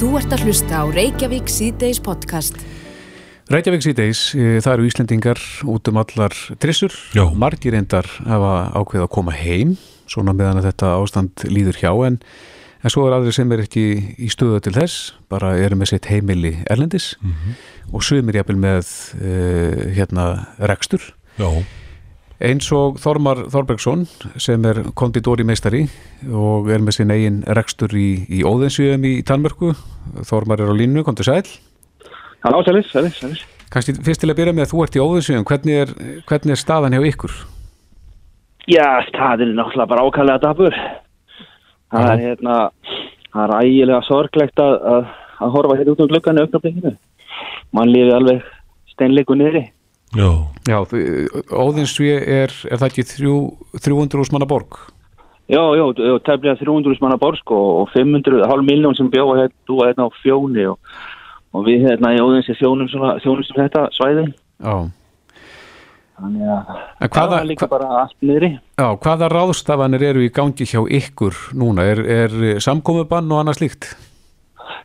Þú ert að hlusta á Reykjavík síðdeis podcast. Reykjavík síðdeis, það eru Íslendingar út um allar trissur. Já. Margir endar hafa ákveð að koma heim, svona meðan að þetta ástand líður hjá, en, en svo er aðri sem er ekki í stöðu til þess, bara eru með sitt heimili erlendis og sumir jafnvel með uh, hérna rekstur. Já, Eins og Þormar Þorbergsson sem er konditori meistari og er með sinn eigin rekstur í, í Óðinsjöfum í Tanmörku. Þormar er á línu, kom til sæl. Já, sælis, sælis, sælis. Kannski fyrst til að byrja með að þú ert í Óðinsjöfum, hvernig er, hvernig er staðan hjá ykkur? Já, það er náttúrulega bara ákvæmlega dapur. Það er hérna, það er ægilega sorglegt að, að, að horfa hérna út um gluggan í auknarblikinu. Man lifi alveg steinleiku niðri. Já, Já, Óðinsjö er, er það ekki þrjú, 300 úr manna borg? Já, já, já, tæmlega 300 manna borsk og, og 500, hálf miljón sem bjóða hérna, hérna á fjóni og, og við hérna í óðinsi þjónum, sem þetta svæði. Já. Þannig að það er líka bara allt niðri. Já, hvaða ráðstafanir eru í gangi hjá ykkur núna? Er, er samkomubann og annað slíkt?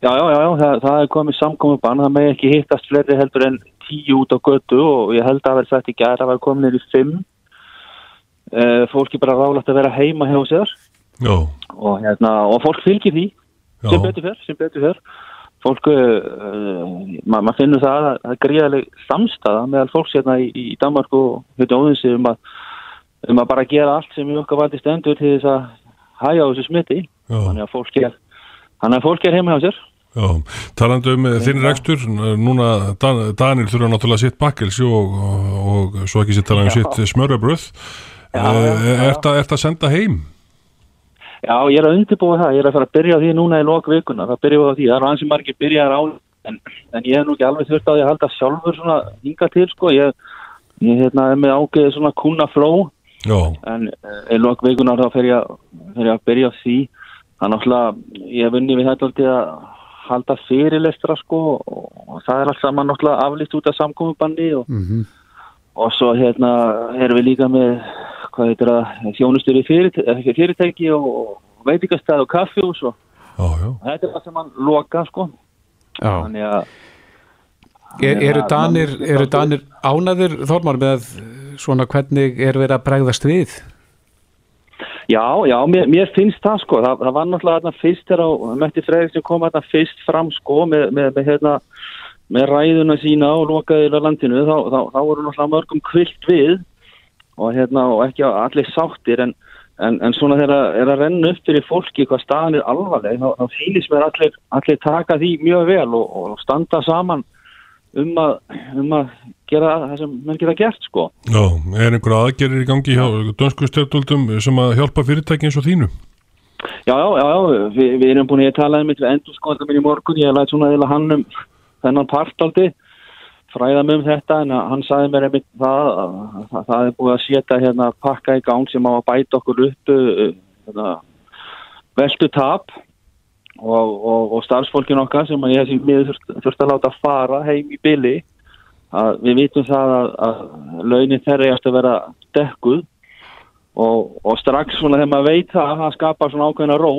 Já, já, já, já það, það er komið samkomið bann, það með ekki hittast fleiri heldur en tíu út á götu og ég held að verði sagt í gæra að vera komin nýri fimm. Uh, fólki bara ráðlagt að vera heima hjá sér og, hérna, og fólk fylgir því Já. sem betur fyrr, sem betur fyrr. Fólk, uh, ma maður finnur það að það er gríðaleg samstaða meðal fólks hérna í, í Danmark og hérna óðinsi um að, um að bara gera allt sem í okkar valdi stendur til þess að hæja á þessu smitti. já, Þannig að fólk er, er heima hjá sér. Já. Talandi um eh, þinn rekstur, núna Dan, Danil þurfa náttúrulega sitt bakkels og, og, og svo ekki sitt talað um sitt smörjabröð. Er þetta að senda heim? Já, ég er að undirbúa það, ég er að fara að byrja því núna í lok vikuna, það byrja á því, það er ansi margir byrjaðar á, en, en ég hef nú ekki alveg þurft á því að halda sjálfur svona hinga til, sko, ég, ég hérna, er með ágeðið svona kuna fló, Já, en eh, í lok vikuna þá fer ég, að- fer ég að byrja því, er náttúrulega, ég hef unni við þetta aldrei að halda fyrirlestra, sko, og, og það er allt saman náttúrulega aflýst út af samkomiðbandi og, Mm og svo hérna erum við líka með hvað heitir það, þjónustur í fyrirtæki, fyrirtæki og veitingastæð og kaffjús og já, já. þetta er sem hann loka sko Já. þannig að Er, eru Danir, Danir ánaður, Þormar, með svona hvernig er verið að bregðast við? Já, já, mér, mér finnst það sko. Það, það var náttúrulega þarna fyrst þegar á Metti Freyr sem kom þarna fyrst fram sko með, með, með hérna með ræðuna sína og lokaðið á landinu þá, þá, þá voru náttúrulega mörgum kvilt við og hérna og ekki allir sáttir en, en, en svona þegar er að renna upp fyrir fólki hvað staðan er alvarleg þá, þá fýlis mér allir, allir taka því mjög vel og, og standa saman um að, um að gera það sem menn geta gert sko Já, er einhver aðgerir í gangi hjá dönsku stjórnvöldum sem að hjálpa fyrirtæki eins og þínu? Já, já, já, já, Vi, við erum búin að tala um þetta við endur skoðum minn í morgun, ég læt svona eða hann um þennan partaldi fræða mig um þetta en hann sagði mér einmitt það, að, að það er búið að setja hérna pakka í gang sem á að bæta okkur upp uh, hérna, veldu tap og, og, og starfsfólkin okkar sem ég miður þurft, að láta fara heim í byli að við vitum það að, að launin þeirra er að vera dekkuð og, og strax svona þegar maður veit það það skapar svona ákveðna ró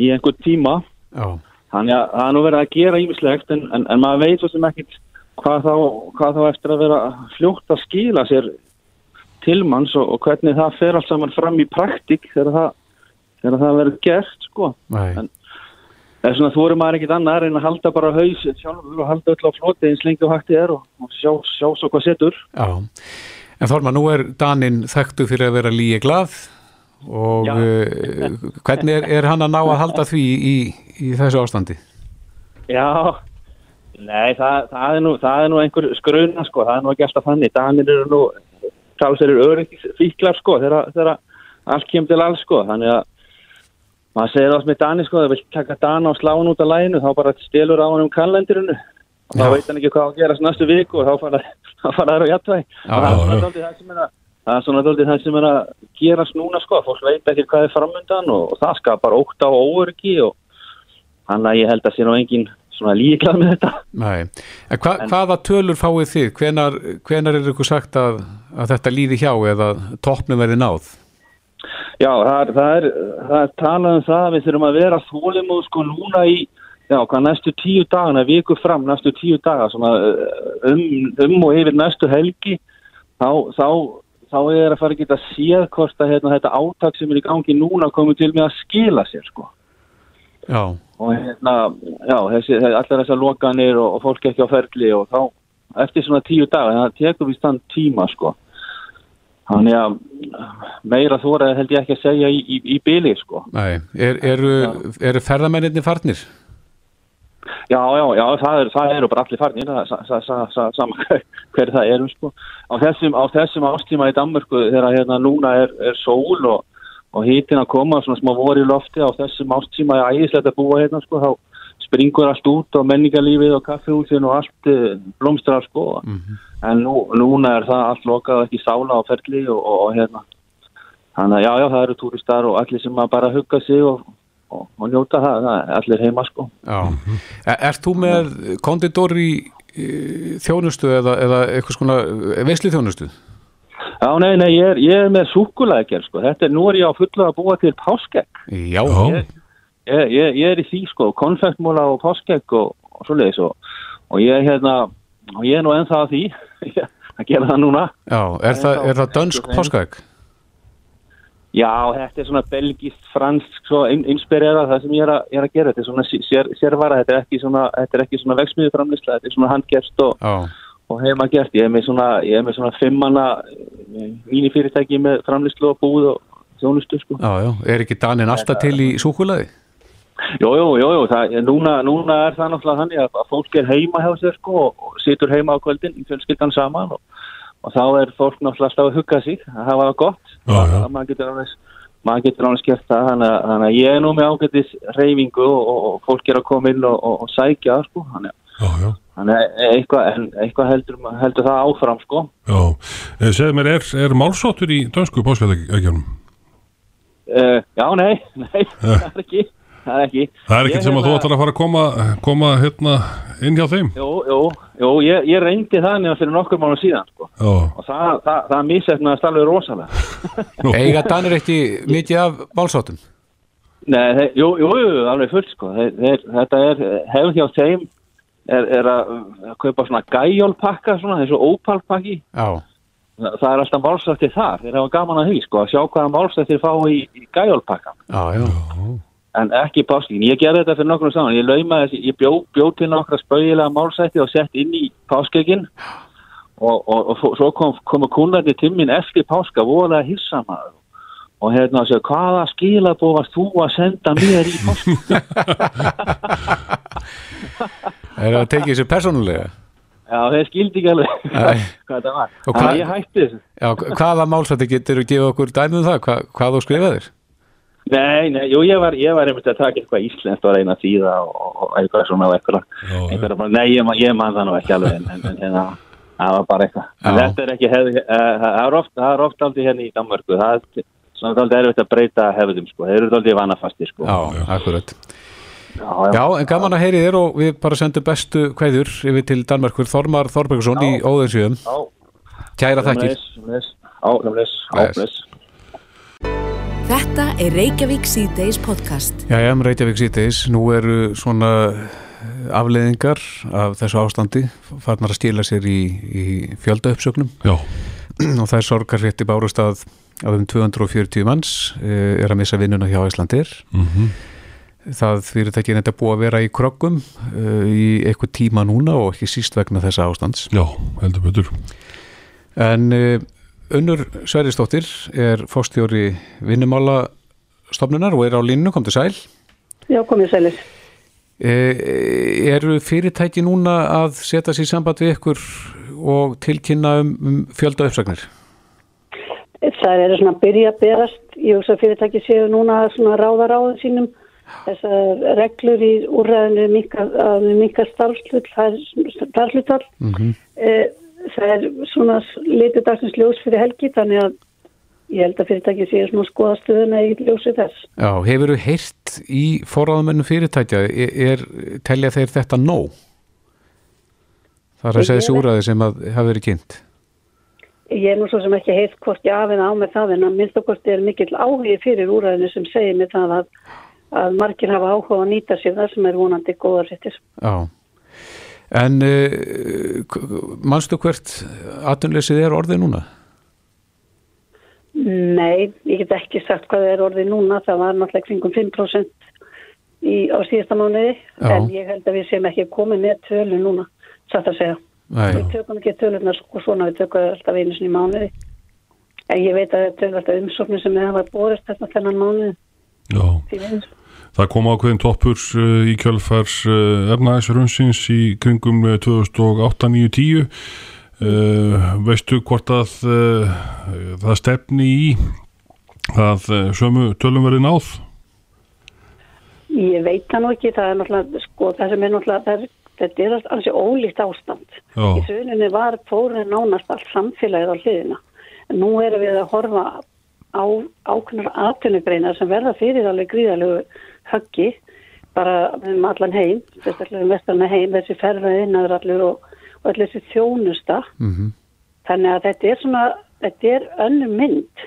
í einhvern tíma Já. þannig að það er nú verið að gera ímislegt en, en, en maður veit svo sem ekkit hvað þá, hvað þá eftir að vera fljótt að skila sér tilmanns og, og hvernig það fer allt saman fram í praktik þegar það, það verður gert sko Nei. En- Er svona þú eru maður ekkit annað en að halda bara haus sjálfur og halda öll á floti eins lengi og hægt er og, og sjá, sjá svo hvað setur. Já. En Þormar, nú er Danin þekktu fyrir að vera líi glað og uh, hvernig er, er hann að ná að halda því í, í þessu ástandi? Já, nei, það, það, er nú, það er nú einhver skruna, sko, það er nú ekki alltaf þannig. Danir eru nú, talsverður öryggfíklar, sko, þegar, þegar allt kemur til alls, sko, þannig að maður segir átt með Dani, sko, það vil taka Dana og slá hann út af læginu, þá bara stelur á hann um kallendirinu og þá veit hann ekki hvað að gerast næstu viku og þá fara þær á jættvæg. Það er svona dálítið það sem er að er er gerast núna sko, fólk veit ekki hvað er framundan og, og það skapar ótt á óöryggi og hann að ég held að sé nú engin svona líklað með þetta. Nei. En, hva, hvaða tölur fáið þið? Hvenar, hvenar er ykkur sagt að, að þetta líði hjá eða toppnum verði náð? Já, það er, það er, það er talað um það að við þurfum að vera þólimóð sko núna í, já, hvað næstu tíu dagana, viku fram, næstu tíu daga, svona um, um og yfir næstu helgi, þá, þá, þá er að fara að geta séð hvort að hérna, þetta átak sem er í gangi núna komið til með að skila sér, sko. Já, Og hérna, já, þessi, allar þessar lokanir og, og fólk ekki á ferli og þá, eftir svona tíu daga, það tekur við stann tíma, sko. Þannig að meira þóra held ég ekki að segja í, í, í byli, sko. nei, er, eru, eru ferðamenninni farnir? Já, já, já, það, er, það eru bara allir farnir, það er sa- sa- sa- sa- sama hver, hver það eru, sko. Á þessum, á þessum ástíma í Danmörku, þegar hérna núna er, er sól og, og hítin að koma, svona smá voru í lofti, á þessum ástíma er ægislegt að búa hérna, sko, þá springur allt út og menningarlífið og kaffehúsin og allt uh, blómstrar, sko. En nú, núna er það allt lokað og ekki sála á ferli og, og, og hérna. Þannig að já, já, það eru túristar og allir sem bara hugga sig og, og, og njóta það, það er allir heima, sko. Já. Er, ert þú með konditor í í þjónustu eða, eða eitthvað skona veisli þjónustu? Já, nei, nei, ég er, ég er með súkulækjar, sko. Þetta er, nú er ég á fullu að búa til páskegg. Já, Já, Ég, ég, ég, er í því, sko, konfektmúla og páskegg og, og svoleiðis og, og ég, hérna, og ég er nú ennþá að því að gera það núna. já er, það, er það dönsk páskaegg? Já, þetta er svona belgist, fransk, svo inn- inspirera það sem ég er að, ég er að gera. Þetta er svona sér, sérvara, þetta er ekki svona, er svona vegsmiðuframlisla, þetta er svona handgerst og, Já, og heima gert. Ég er með svona, ég er með svona fimmana mínifyrirtæki með framlislu og búð og þjónustu, sko. já, já, er ekki Danin alltaf til í súkulaði? Jú, jú, jú, jú. Það, núna, núna er það náttúrulega þannig að að fólk er heima hjá sér sko og, situr heima á kvöldin í fjölskyldan saman og, og þá er fólk náttúrulega alltaf að hugga sig að hafa það gott. Já, já. Það, maður getur alveg maður getur alveg skert það þannig, að- þannig að ég er nú með ágættis reyfingu og, og, fólk er að koma inn og, og, sækja sko þannig, að- já, þannig að eitthvað, eitthvað heldur, heldur það áfram sko já. Eh, Segðu mér, er, er málsóttur í dönsku páskaðeggjörnum? uh, Já, nei, nei, það er ekki það er ekki. Það er ekkert sem að þú hérna- ætlar að fara að koma, koma hérna inn hjá þeim? Jú, jú, jú, ég, ég reyndi það nefnir fyrir nokkur mánu síðan sko. Og það, það, það missefnaðist alveg rosalega. Nú, Eiga Danir ekki mikið af málsáttum? Nei, þeir, jú, jú, jú, alveg fullt sko. Þeir, þeir, þetta er, hefur hjá þeim er, er að kaupa svona gæjólpakka svona, þessu ópalpakki Já, það, það er alltaf málsættir þar, þeir hafa gaman að því sko að sjá hvaða málsættir fá í, í gæjólpakka. Já, já, en ekki páskin, ég gerði þetta fyrir nokkur saman, ég laumaði þessi, ég bjó, bjó til nokkra spauðilega málsætti og sett inn í páskegin og, og, og svo- kom, komu kúnandi til mín eftir páska, voðalega hissa maður og hérna að segja, hvaða skilabóð varst þú að senda mér í páska? er það að tekið sér persónulega? Já, þeir skildi ekki alveg hvað þetta var. Þannig að ég hætti þessu. Já, hvaða málsætti getur þú gefið okkur dæmið um það? Hva, hvað þú skrifaðir? Nei, nei, jú, ég var, ég var einmitt að taka eitthvað íslenskt og reyna að þýða og, eitthvað svona og eitthvað. Já, já. eitthvað bara, nei, ég, ég man það nú ekki alveg, en, en, en hérna, það var bara eitthvað. Já. þetta er ekki hefð, uh, það er oft, það er oft aldrei hérna í Danmarku, það er svona aldrei erfitt að breyta hefðum, sko, þeir eru aldrei vanafastir, sko. Já, akkurat. já, já. Já, en gaman að heyri þér og við bara sendum bestu kveður yfir til Danmarkur Þormar Þorbergsson í Óðinsjöum. Já, Kæra þakkir. sömuleiðis, sömuleiðis. Þetta er Reykjavík C-Days podcast. Já, já, Reykjavík síðdeis. Nú eru svona afleðingar af þessu ástandi farnar að stila sér í, í fjöldaupsögnum já, og það er sorgarrétti bárust að af um 240 manns eh, er að missa vinnuna hjá Íslandir. mhm, Það fyrirtækin þetta búið að vera í kroggum uh, í eitthvað tíma núna og ekki síst vegna þessa ástands. já, heldur betur. En Unnur Sveristóttir er fórstjóri vinnumála stofnunar og er á línu, kom til sæl. Já, komið sælir. Uh, eru fyrirtæki núna að setja sér samband við ykkur og tilkynna um, um fjölda uppsagnir? Það eru svona að byrja að berast. Ég hugsa að fyrirtæki séu núna að ráða ráðum sínum. Þessar reglur í úrræðinu er starfslutall. Mm -hmm. Það er svona litið dagsins ljós fyrir helgi, þannig að ég held að fyrirtæki séu svona að skoða stöðuna í ljósi þess. Já, hefur þú heyrt í forráðamennu fyrirtækja, er, er telja þeir þetta nóg? Það er að segja þessi úræði sem að hafa verið kynnt. ég er nú svo sem ekki heilt hvort ég afið á með það en að minnst okkur er mikill áhugi fyrir úræðinu sem segir mig það að, að margir hafa áhuga að nýta sér það sem er vonandi góðar réttir. Já, en uh, mannstu hvert atunleysið er orðið núna? Nei, ég get ekki sagt hvað það er orðið núna, það var náttúrulega kringum 5% í, á síðasta mánuði, Já. en ég held að við séum ekki komið með tölu núna, satt að segja. Nei, Við tökum ekki tölunar sko svona, við tökum það alltaf einu sinni mánuði. En ég veit að þetta er alltaf umsóknir sem við hafa borist þetta þennan mánuði. Já, því miður. Það kom ákveðin toppur uh, í kjölfars uh, efnaðisrunnsins í kringum uh, 2008-2010 uh, veistu hvort að það stefni í að sömu tölum verið náð? Ég veit það nú ekki, það er náttúrulega, sko, það sem er náttúrulega, er, þetta er alls ólíkt ástand. Já. Í söguninni var fórun nánast allt samfélagið á hliðina. Nú erum við að horfa á ákveðnar atvinnugreinar sem verða fyrir alveg gríðalegu höggi, bara um allan heim, sérstaklega um vestarna heim, þessi ferðaði innaður allur og, og allir þessi þjónusta. mhm, Þannig að þetta er svona, þetta er önnum mynd.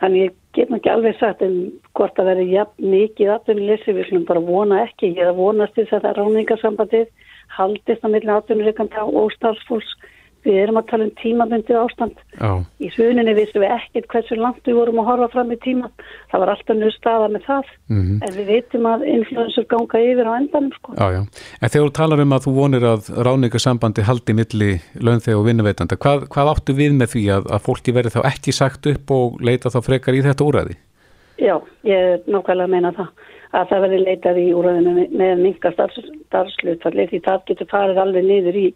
Þannig ég get nú ekki alveg sagt um hvort að verði jafn mikið atvinnuleysi, við slum bara vona ekki, ég er að vonast til þess að ráningarsambandið haldist á milli atvinnuleikanda og starfsfólks. Við erum að tala um tímabundið ástand. já, Í suninni vissum við ekkert hversu langt við vorum að horfa fram í tíman. Það var alltaf njög staða með það. mhm. En við veitum að influensur ganga yfir á endanum sko. Já, já. En þegar þú talar um að þú vonir að ráningasambandi haldi milli launþeg og vinnuveitanda, hvað, hvað áttu við með því að, að fólki verði þá ekki sagt upp og leita þá frekar í þetta úræði? Já, ég nákvæmlega meina það að það verði leitað í úröðinu með, með minga starfslutfalli því það getur farið alveg niður í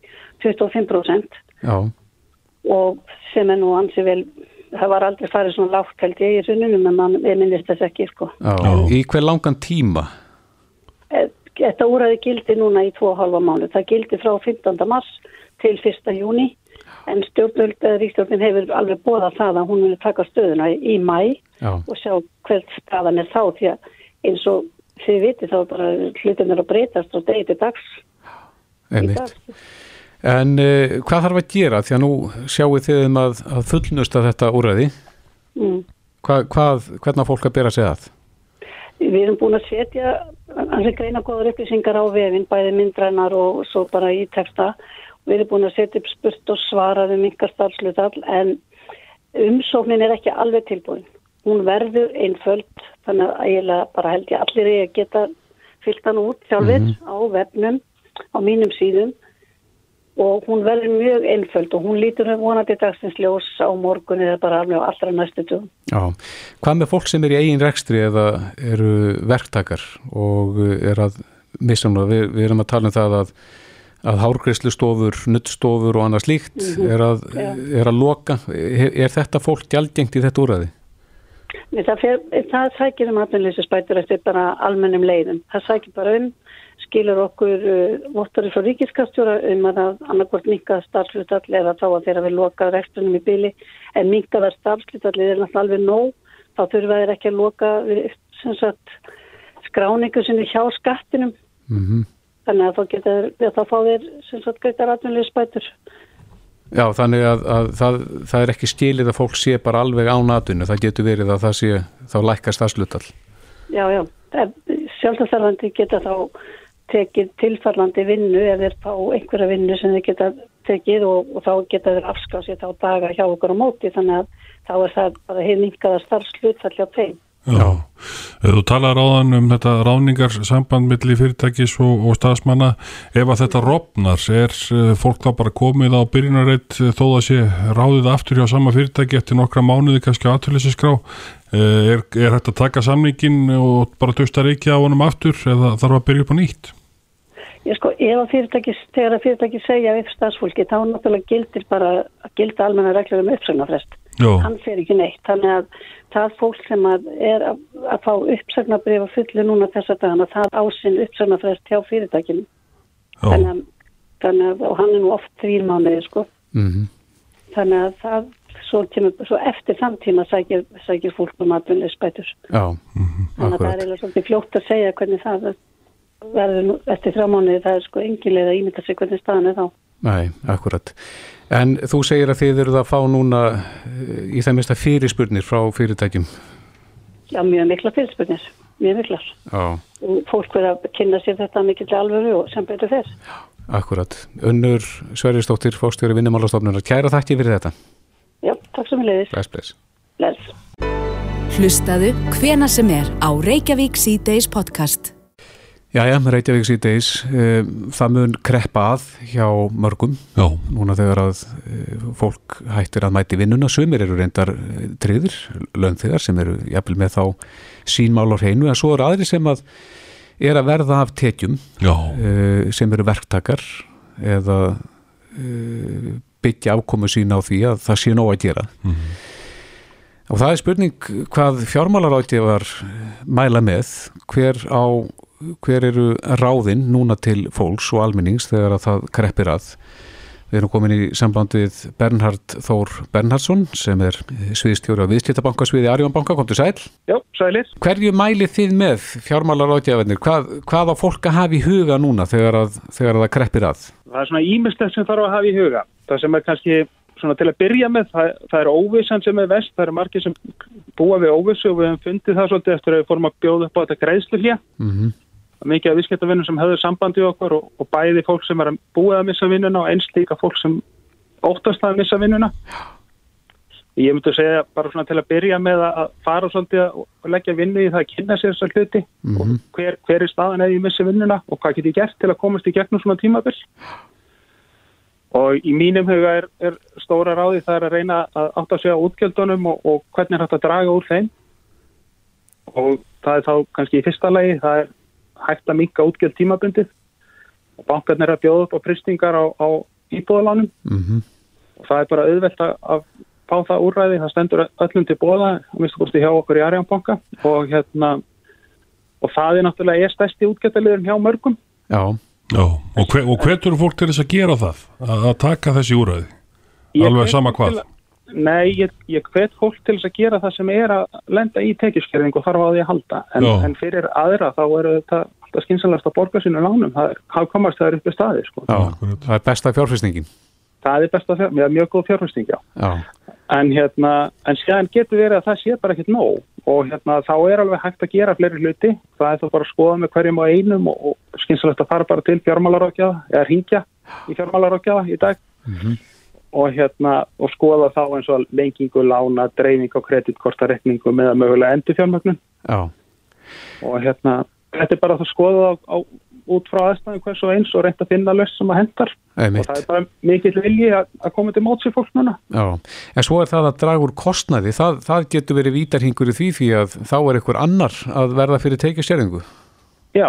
25% Já, og sem er nú ansi vel það var aldrei farið svona lágt held ég í sunnunum en mann, minnist þess ekki sko. Í hver langan tíma? Eh, Þetta úröði gildi núna í 2,5 mánu það gildi frá 15. mars til 1. júni en stjórnvöld, eða ríkstjórnin hefur alveg bóðað það að hún vil taka stöðuna í, mæ Já, og sjá hvert staðan er þá því að eins og þið viti þá bara hlutin er að breytast og degi til dags í einmitt. En uh, hvað þarf að gera? Því að nú sjáu þið um að, að fullnusta þetta úræði. Mm. Hva, hvað, hvernig fólk að bera sig að? Við erum búin að setja hansi greina góður upplýsingar á vefin, bæði myndrænar og svo bara í texta. Við erum búin að setja upp spurt og svaraði minkar starfslutall en umsóknin er ekki alveg tilbúin. Hún verður einföld þannig að eiginlega bara held ég allir eigi að geta fyllt hann út sjálfur á vefnum, á mínum síðum og hún verður mjög einföld og hún lítur vonandi dagsins ljós á morgun eða bara alveg á allra næstu tugum. Já, hvað með fólk sem er í eigin rekstri eða eru verktakar og er að missamlega, við, við erum að tala um það að, að hárgreislustofur, nuttstofur og annað slíkt er, að, er að loka. Er, er þetta fólk gjaldgengt í þetta úræði? Nei, Það, fer, það sækir um atvinnleysinsbætur eftir bara almennum leiðum. Það sækir bara um, skilur okkur uh, vottari frá ríkiskastjóra um að það annarkvort minka starfslutall eða þá að þeirra við loka rekstrunum í byli en minka það starfslutall er náttúrulega alveg nóg. Þá þurfa þeir ekki að loka skráningu sinni hjá skattinum. Mm Þannig að þá geta þá fá þeir greitar atvinnleysinsbætur. Já, þannig að, að það, það er ekki stílið að fólk sé bara alveg án atvinnu, það getur verið að það sé þá lækkast það slutall. Já, já. Sjálfstæðarfandi geta þá tekið tilfallandi vinnu ef þeir fá einhverja vinnu sem þeir geta tekið og, og þá geta þeir afskáð sér þá daga hjá okkur á móti. Þannig að þá er það bara hefð minkaða starfslutfall hjá þeim. Já, Ef þú talar áðan um þetta ráningarsamband milli fyrirtækis og, og staðsmanna, ef að þetta rofnar, er eh, fólk þá bara komið á byrjunarreitt eh, þó að sé ráðið aftur hjá sama fyrirtæki eftir nokkra mánuði kannski á aðtölusiskrá, er, er hægt að taka samningin og bara dusta reiki á honum aftur eða þarf að byrja upp á nýtt? Ég sko, ef að fyrirtæki, þegar að fyrirtæki segja upp starfsfólki þá náttúrulega gildir bara að gilda almenna reglur um uppsagnarfrest. Já, Hann fer ekki neitt. Þannig að það fólk sem að er að, að fá uppsagnabrif að fullu núna þessa dagana, það ásinn uppsagnarfrest hjá fyrirtækinu. já, Þannig að, þannig að, og hann er nú oft þvír mánuði, sko. Mm Þannig að það, svo, kemur, svo eftir þann tíma sækir, sækir fólk um atvinnuleysbætur. Já, Þannig að það er eiginlega svolítið fljótt að segja hvernig það verður eftir þrjá mánuði. Það er sko að ímynda sig hvernig staðan er þá. Nei, akkurat. En þú segir að þið eruð að fá núna eh, í það mesta fyrirspurnir frá fyrirtækjum. Já, mjög mikla fyrirspurnir, mjög Og Fólk verður að kynna sér þetta mikill alvöru og sem betur fer. akkurat. Unnur Sverrisdóttir, fórstjóri vinnumálastofnunar. Kæra þakki fyrir þetta. Takk sem við leiðis. Bless, bless. Bless. Hlustaðu hvena sem er á Reykjavík C-Days podcast. Jæja, Reykjavík síðdeis, það mun kreppa að hjá mörgum Já, núna þegar að eh, fólk hættir að mæti vinnuna, sumir eru reyndar eh, tryggðir, launþegar sem eru jafnvel með þá sínmál á hreinu en svo eru aðri sem að er að verða af tekjum já, eh, sem eru verktakar eða eh, byggja afkomu sína á því að það sé nóg að gera Mhm. og það er spurning hvað fjármálaráttið mæla með hver á hver eru ráðinn núna til fólks og almennings þegar að það kreppir að við erum komin í samband við Bernhard Þór Bernhardsson sem er sviðstjóri á viðskiptabankasviði Arjónbanka, kom til sæl Já, sælir. Hverju mælið þið með fjármálaráttjafinir? Hvað, hvað á fólk að hafa í huga núna þegar að, þegar að það kreppir að? Það er svona ímestlega sem þarf að hafa í huga. Það sem er kannski svona til að byrja með, það, það er óvissan sem er vest, það eru margir sem búa við óvissu og við hefum fundið það svolítið eftir að við fórum að bjóða upp á þetta greiðslu hér. Mm Mikið af viðskiptavinnum sem höfðu sambandi okkur og, og bæði fólk sem er að búið að missa vinnuna og eins líka fólk sem óttast að missa vinnuna. Ég myndi að segja bara svona til að byrja með að fara svolítið og leggja vinnu í það að kynna sér þessar hluti og hver, hver er staðan eða ég missi vinnuna og hvað get ég gert til að komast í gegnum svona tímabill. Og í mínum huga er, er stóra ráði það er að reyna að átta sig á útgjöldunum og, og hvernig er hægt að draga úr þeim. Og það er þá kannski í fyrsta lagi, það er hægt að minka útgjöld tímabundið. Og bankarnir er að bjóða upp á pristingar á, á íbúðalánum. -hmm. og það er bara auðvelt að, fá það úrræði, það stendur öllum til bóða, að minnst kosti hjá okkur í Arjánbanka og hérna og það er náttúrulega er stærsti útgjöldaliðurinn hjá mörgum. Já, já. Og, hver, og hvetur fólk til þess að gera það? Að, að taka þessi úræði? Alveg sama hvað? til Nei, ég, ég hvet fólk til þess að gera það sem er að lenda í tekjuskerðing og þarf á því að halda. En, en fyrir aðra þá eru þetta alltaf skynsalast að borga sínu lánum. Það er, komast það upp í staði, sko. já, það er besta fjárfæsningin Það er besta fjár, með mjög góð fjárfæsting, já. Já, En hérna, en séðan getur verið að það sé bara ekkert nóg. Og hérna þá er alveg hægt að gera fleiri hluti. Það er þá bara að skoða með hverjum á einum og, og skynsalast að fara bara til fjármálarákjaða eða ringja í fjármálarákjaða í dag. Og hérna og skoða þá eins og lengingu, lána, dreifing á kreditkortarekningu með að mögulega endur fjármögnun já, og hérna þetta er bara að skoða á, á, út frá aðstæðum hvers og eins og reynda að finna löst sem að hendar og einmitt það er bara mikill vilji að, að koma til móts í fólk núna. Já, en svo er það að draga úr kostnaði. Það, það getur verið vítarhingur í því því að þá er einhver annar að verða fyrir tekjastjæringu Já,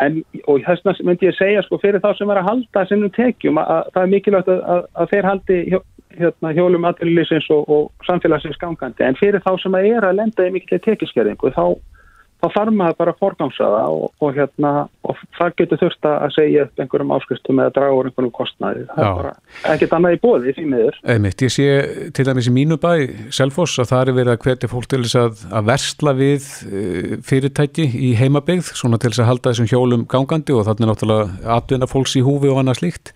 en og þess vegna myndi ég segja sko fyrir þá sem er að halda sinnum tekjum að, að það er mikilvægt að, að, að þeir haldi hjó, hérna, hjólum aðlýsins og, og samfélagsins gangandi. En fyrir þá sem að er að lenda í mikilvægt tekjaskerðingu þá, þá þarf maður bara að forgámsa það og, og, hérna, og það getur þurft að segja upp einhverjum áskustum eða draga úr einhverjum kostnaði. Það Já. er bara ekkert annað í bóði því miður. Einmitt, ég sé til dæmis í mínu bæ Selfoss að það er verið að hvetja fólk til þess að, að versla við uh, fyrirtæki í heimabegð svona til þess að halda þessum hjólum gangandi og þannig náttúrulega atvinna fólks í húfi og annað slíkt.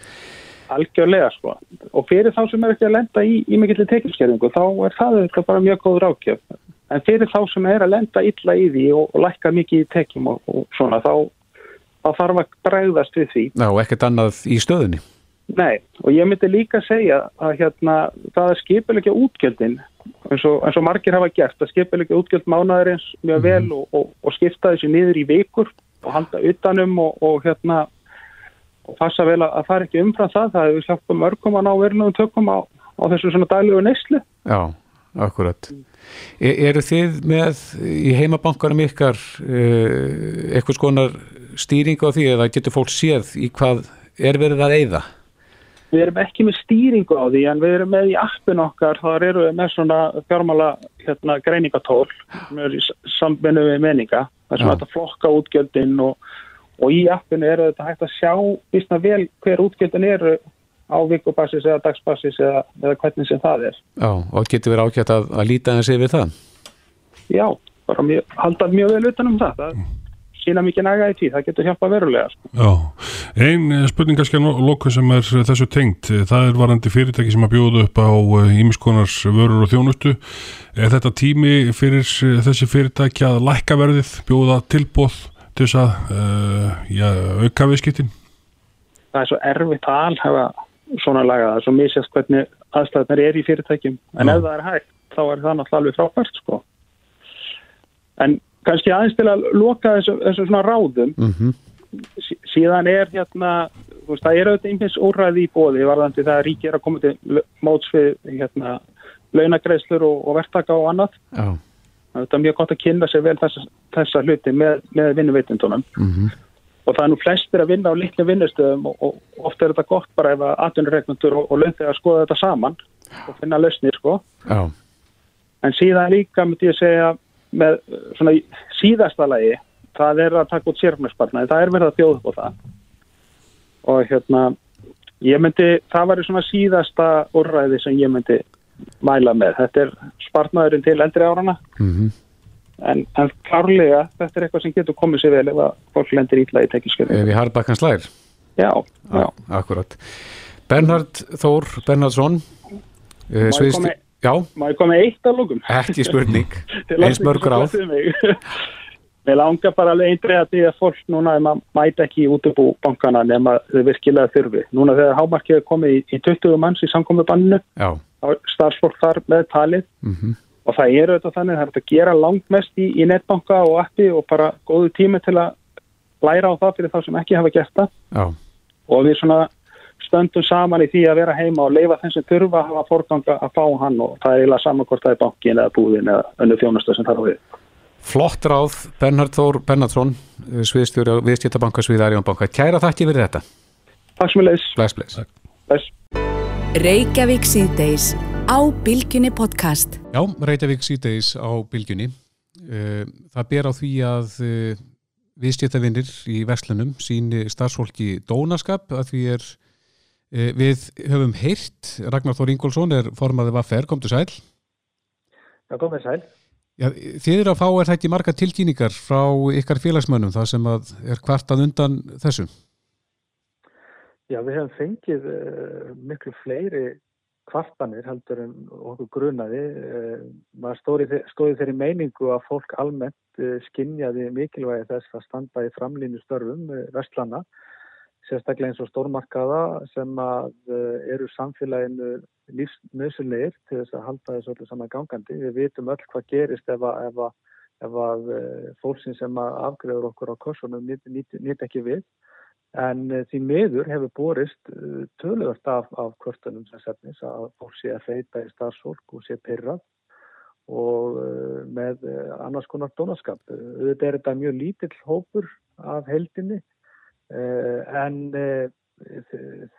Algjörlega sko. Og fyrir þá sem er ekki að lenda í, í mikill tekjaskerðingu þá er það bara mjög góð rákjöf en fyrir þá sem er að lenda illa í því og, og lækka mikið í tekjum og, og svona þá, þá þarf að bregðast við því. Já, og ekkert annað í stöðunni? Nei, og ég myndi líka segja að hérna, það er skipilegja útgjöldin eins og, eins og margir hafa gert að skipilegja útgjöld mánaðarins mjög vel og, og, og skipta þessi niður í vikur og halda utanum og, og hérna og passa vel að, að það er ekki umfram það. Það hefur hjálpað mörgum að ná verulegum tökum á, á þessu svona daglegu neyslu. Já, akkurat e Eru þið með í heimabankarum ykkar uh, eitthvað skonar stýring á því eða getur fólk séð í hvað er verið að eyða? Við erum ekki með stýringu á því en við erum með í appin okkar, þar eru við með svona fjármála hérna, greiningatól sem er í sambinu við meninga þar sem þetta flokka útgjöldin og, og í appinu eru þetta hægt að sjá vísna vel hver útgjöldin eru á vikubassis eða dagsbassis eða, eða hvernig sem það er. Já, og getur verið ákvæmt að, að líta þessi yfir það? Já, bara mjög, halda mjög vel utan um það. það sína mikið næga í tíð, það getur hjálpa verulega sko. Já, einn spurning kannski að loka sem er þessu tengt það er varandi fyrirtæki sem að bjóða upp á ímiskonars vörur og þjónustu er þetta tími fyrir þessi fyrirtæki að lækka verðið bjóða tilbóð til þess að uh, já, auka viðskiptin? Það er svo erfitt að alhafa svona laga, það er svo misjast hvernig aðstæðnar er í fyrirtækjum en já. ef það er hægt, þá er það náttúrulega alveg frábært sko en kannski aðeins til að loka þessu, þessu svona ráðum mm -hmm. síðan er hérna veist, það er auðvitað einhvers úrræði í bóði varðandi það að ríki er að koma til móts við hérna launagreislur og, og verktaka og annað oh. það er mjög gott að kynna sér vel þessa, þessa hluti með, með vinnuveitundunum mm -hmm. Og það er nú flestir að vinna á litlu vinnustöðum og, og ofta er þetta gott bara ef að atvinnuregnundur og, og launþegar skoða þetta saman og finna lausnir sko oh. en síðan líka myndi ég segja með svona síðasta lagi það er að taka út sérfnarspalna það er verið að bjóða upp á það og hérna ég myndi, það var svona síðasta orðræði sem ég myndi mæla með, þetta er spartnaðurinn til eldri árana mm -hmm. En, en klárlega þetta er eitthvað sem getur komið sér vel ef að fólk lendir ítla í tekniskjöru Við harfum bakkans lær Já, já. Akkurat Bernhard Þór Bernhardsson Já. Má ég koma eitt af lókum? Ekki spurning, eins mörgur áð. Mér langar bara alveg eindriða því að fólk núna maður mæta ekki í útubú bankana nema þau virkilega þurfi. Núna þegar hámarkið er komið í, í 20 manns í samkomibanninu, starfsfólk þar með talið mm -hmm. Og það eru þetta þannig, það er að gera langt mest í, í netbanka og appi og bara góðu tími til að læra á það fyrir þá sem ekki hafa gert það. Já. Og við svona stöndum saman í því að vera heima og leifa þeim sem þurfa að hafa forganga að fá hann og það er eiginlega samankort að það er bankin eða búðin eða önnu þjónustu sem þarf við. Flott ráð, Bernhard Þór Bernhardsson, sviðstjóri á Viðskiptabanka Svið Arjónbanka. Kæra þakki fyrir þetta. Takk sem við leys. Reykjavík síðdeis á Bilginni podcast. Já, Reykjavík síðdeis á Bilginni. Eh, það ber á því að eh, viðskiptavinnir í Veslunum síni starfsfólki dónaskap að því er Eh, við höfum heyrt, Ragnar Þór Ingólfsson er formaðið vaffer, kom til sæl. Já, kom til sæl. Já, þið eru að fá er það ekki marga tilkýningar frá ykkar félagsmönnum það sem er kvartað undan þessu? Já, við hefum fengið uh, miklu fleiri kvartanir heldur en okkur grunaði. Uh, maður stóði þeirri meiningu að fólk almennt uh, skinjaði mikilvægi þess að standa í framlýnu störfum vestlana sérstaklega eins og stórmarkaða sem að eh, eru samfélaginu lífsnöðsulegir til þess að halda þessu öllu saman gangandi. Við vitum öll hvað gerist ef að, ef að, ef að eh, fólksinn sem afgreður okkur á kursunum nýtt nýt, nýt ekki við. En eh, því miður hefur borist töluvert af, af kvörtunum sem setnis að fólk sé að feita í starfsfólk og sé pyrrað og með annars konar dónaskap. Þetta er þetta mjög lítill hópur af heldinni Eh, en eh,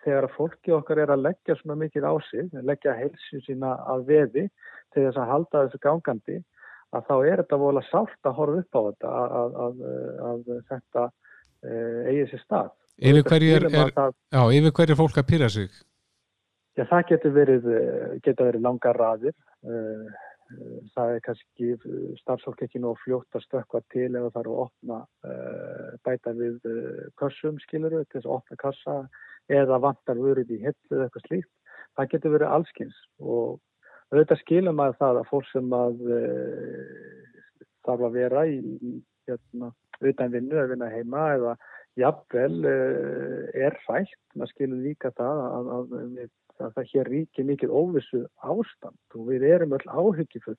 þegar að fólki okkar er að leggja svona mikið á sig, leggja helsu sína að veði til þess að halda þessu gangandi, að þá er þetta volið sált að horfa upp á þetta að, að, að þetta eh, eigi sér stað. Yfir hverju er, er, já, yfir hverju er fólk að pyrja sig? Já, það getur verið, getur verið langar raðir það er kannski starfsfólk ekki nóg fljótt að stökka til það eru að opna bæta við kassum skiluru til þess að opna kassa eða vantar vörið í hillu eða eitthvað slíkt það getur verið allskins og auðvitað skilum að það að fólk sem að þarf að vera í, í hérna, utan vinnu eða vinna heima eða jafnvel er rætt, maður skilur líka það að, að við að það hér ríkir mikil óvissu ástand og við erum öll áhyggjufull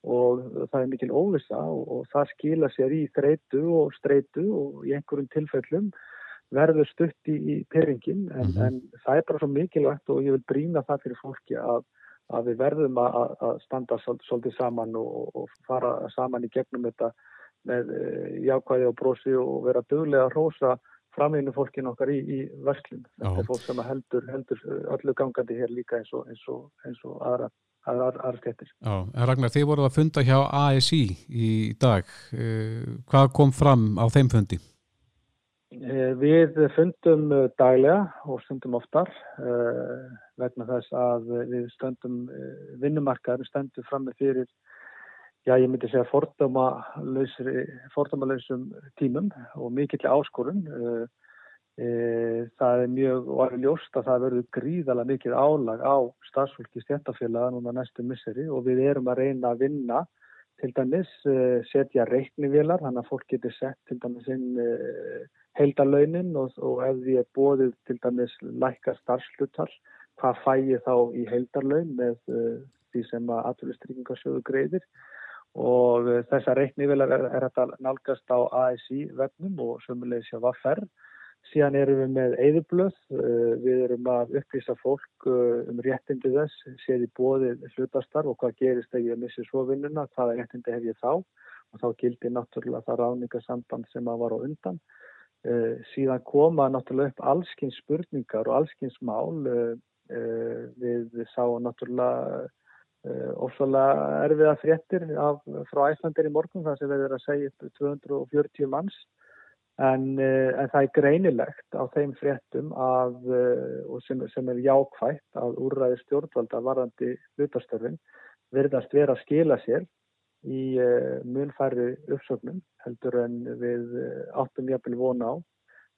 og það er mikil óvissa og, og það skila sér í þreitu og streitu og í einhverjum tilfellum verður stutt í, í pyrringin en, mm -hmm. en það er bara svo mikilvægt og ég vil brína það fyrir fólki að, að við verðum að, að standa svolítið saman og, og fara saman í gegnum þetta með eh, jákvæði og brosi og vera döglega að rosa framinu fólkin okkar í, í verslun. Þetta er fólk sem heldur, heldur öllu gangandi hér líka eins og, eins og, eins og aðra, aðra, aðra skettir. Já, Ragnar, þið voruð að funda hjá ASI í dag. Eh, hvað kom fram á þeim fundi? Eh, við fundum daglega og stundum oftar vegna þess að við stöndum vinnumarkaður, stöndum fram með fyrir já, ég myndi segja fordómalösum tímum og mikill áskorun. Uh, uh, það er mjög, alveg ljóst að það verður gríðala mikið álag á starfsfólki stjættafélaga núna næstu misseri og við erum að reyna að vinna til dæmis uh, setja reiknivélar, þannig að fólk getur sett til dæmis inn heildarlaunin og, og ef því er bóðið til dæmis lækka starfslutar, hvað fæ ég þá í heildarlaun með því sem að aturlistryggingarsjóðu greiðir og eh, þessa reiknivelar er, er þetta nálgast á ASI vefnum og sömulegis hjá Vaffer. Síðan erum við með eðublöð, eh, við erum að upplýsa fólk eh, um réttindi þess, séð í bóðið hlutastar og hvað gerist þegar ég missi svo vinnuna, hvaða réttindi hef ég þá og þá gildi náttúrulega það ráningasamband sem að var á undan. Síðan koma náttúrulega upp allskins spurningar og allskins mál, við sáum náttúrulega ofsalega erfiða fréttir af, frá Æslandir í morgun þar sem erum að segja upp 240 manns. En, eh, en það er greinilegt á þeim fréttum að, eh, sem, sem er jákvægt að úrræði stjórnvalda varðandi hlutastöfin verðast vera að skila sér í munfæri uppsögnum heldur en við áttum jafnvel vona á.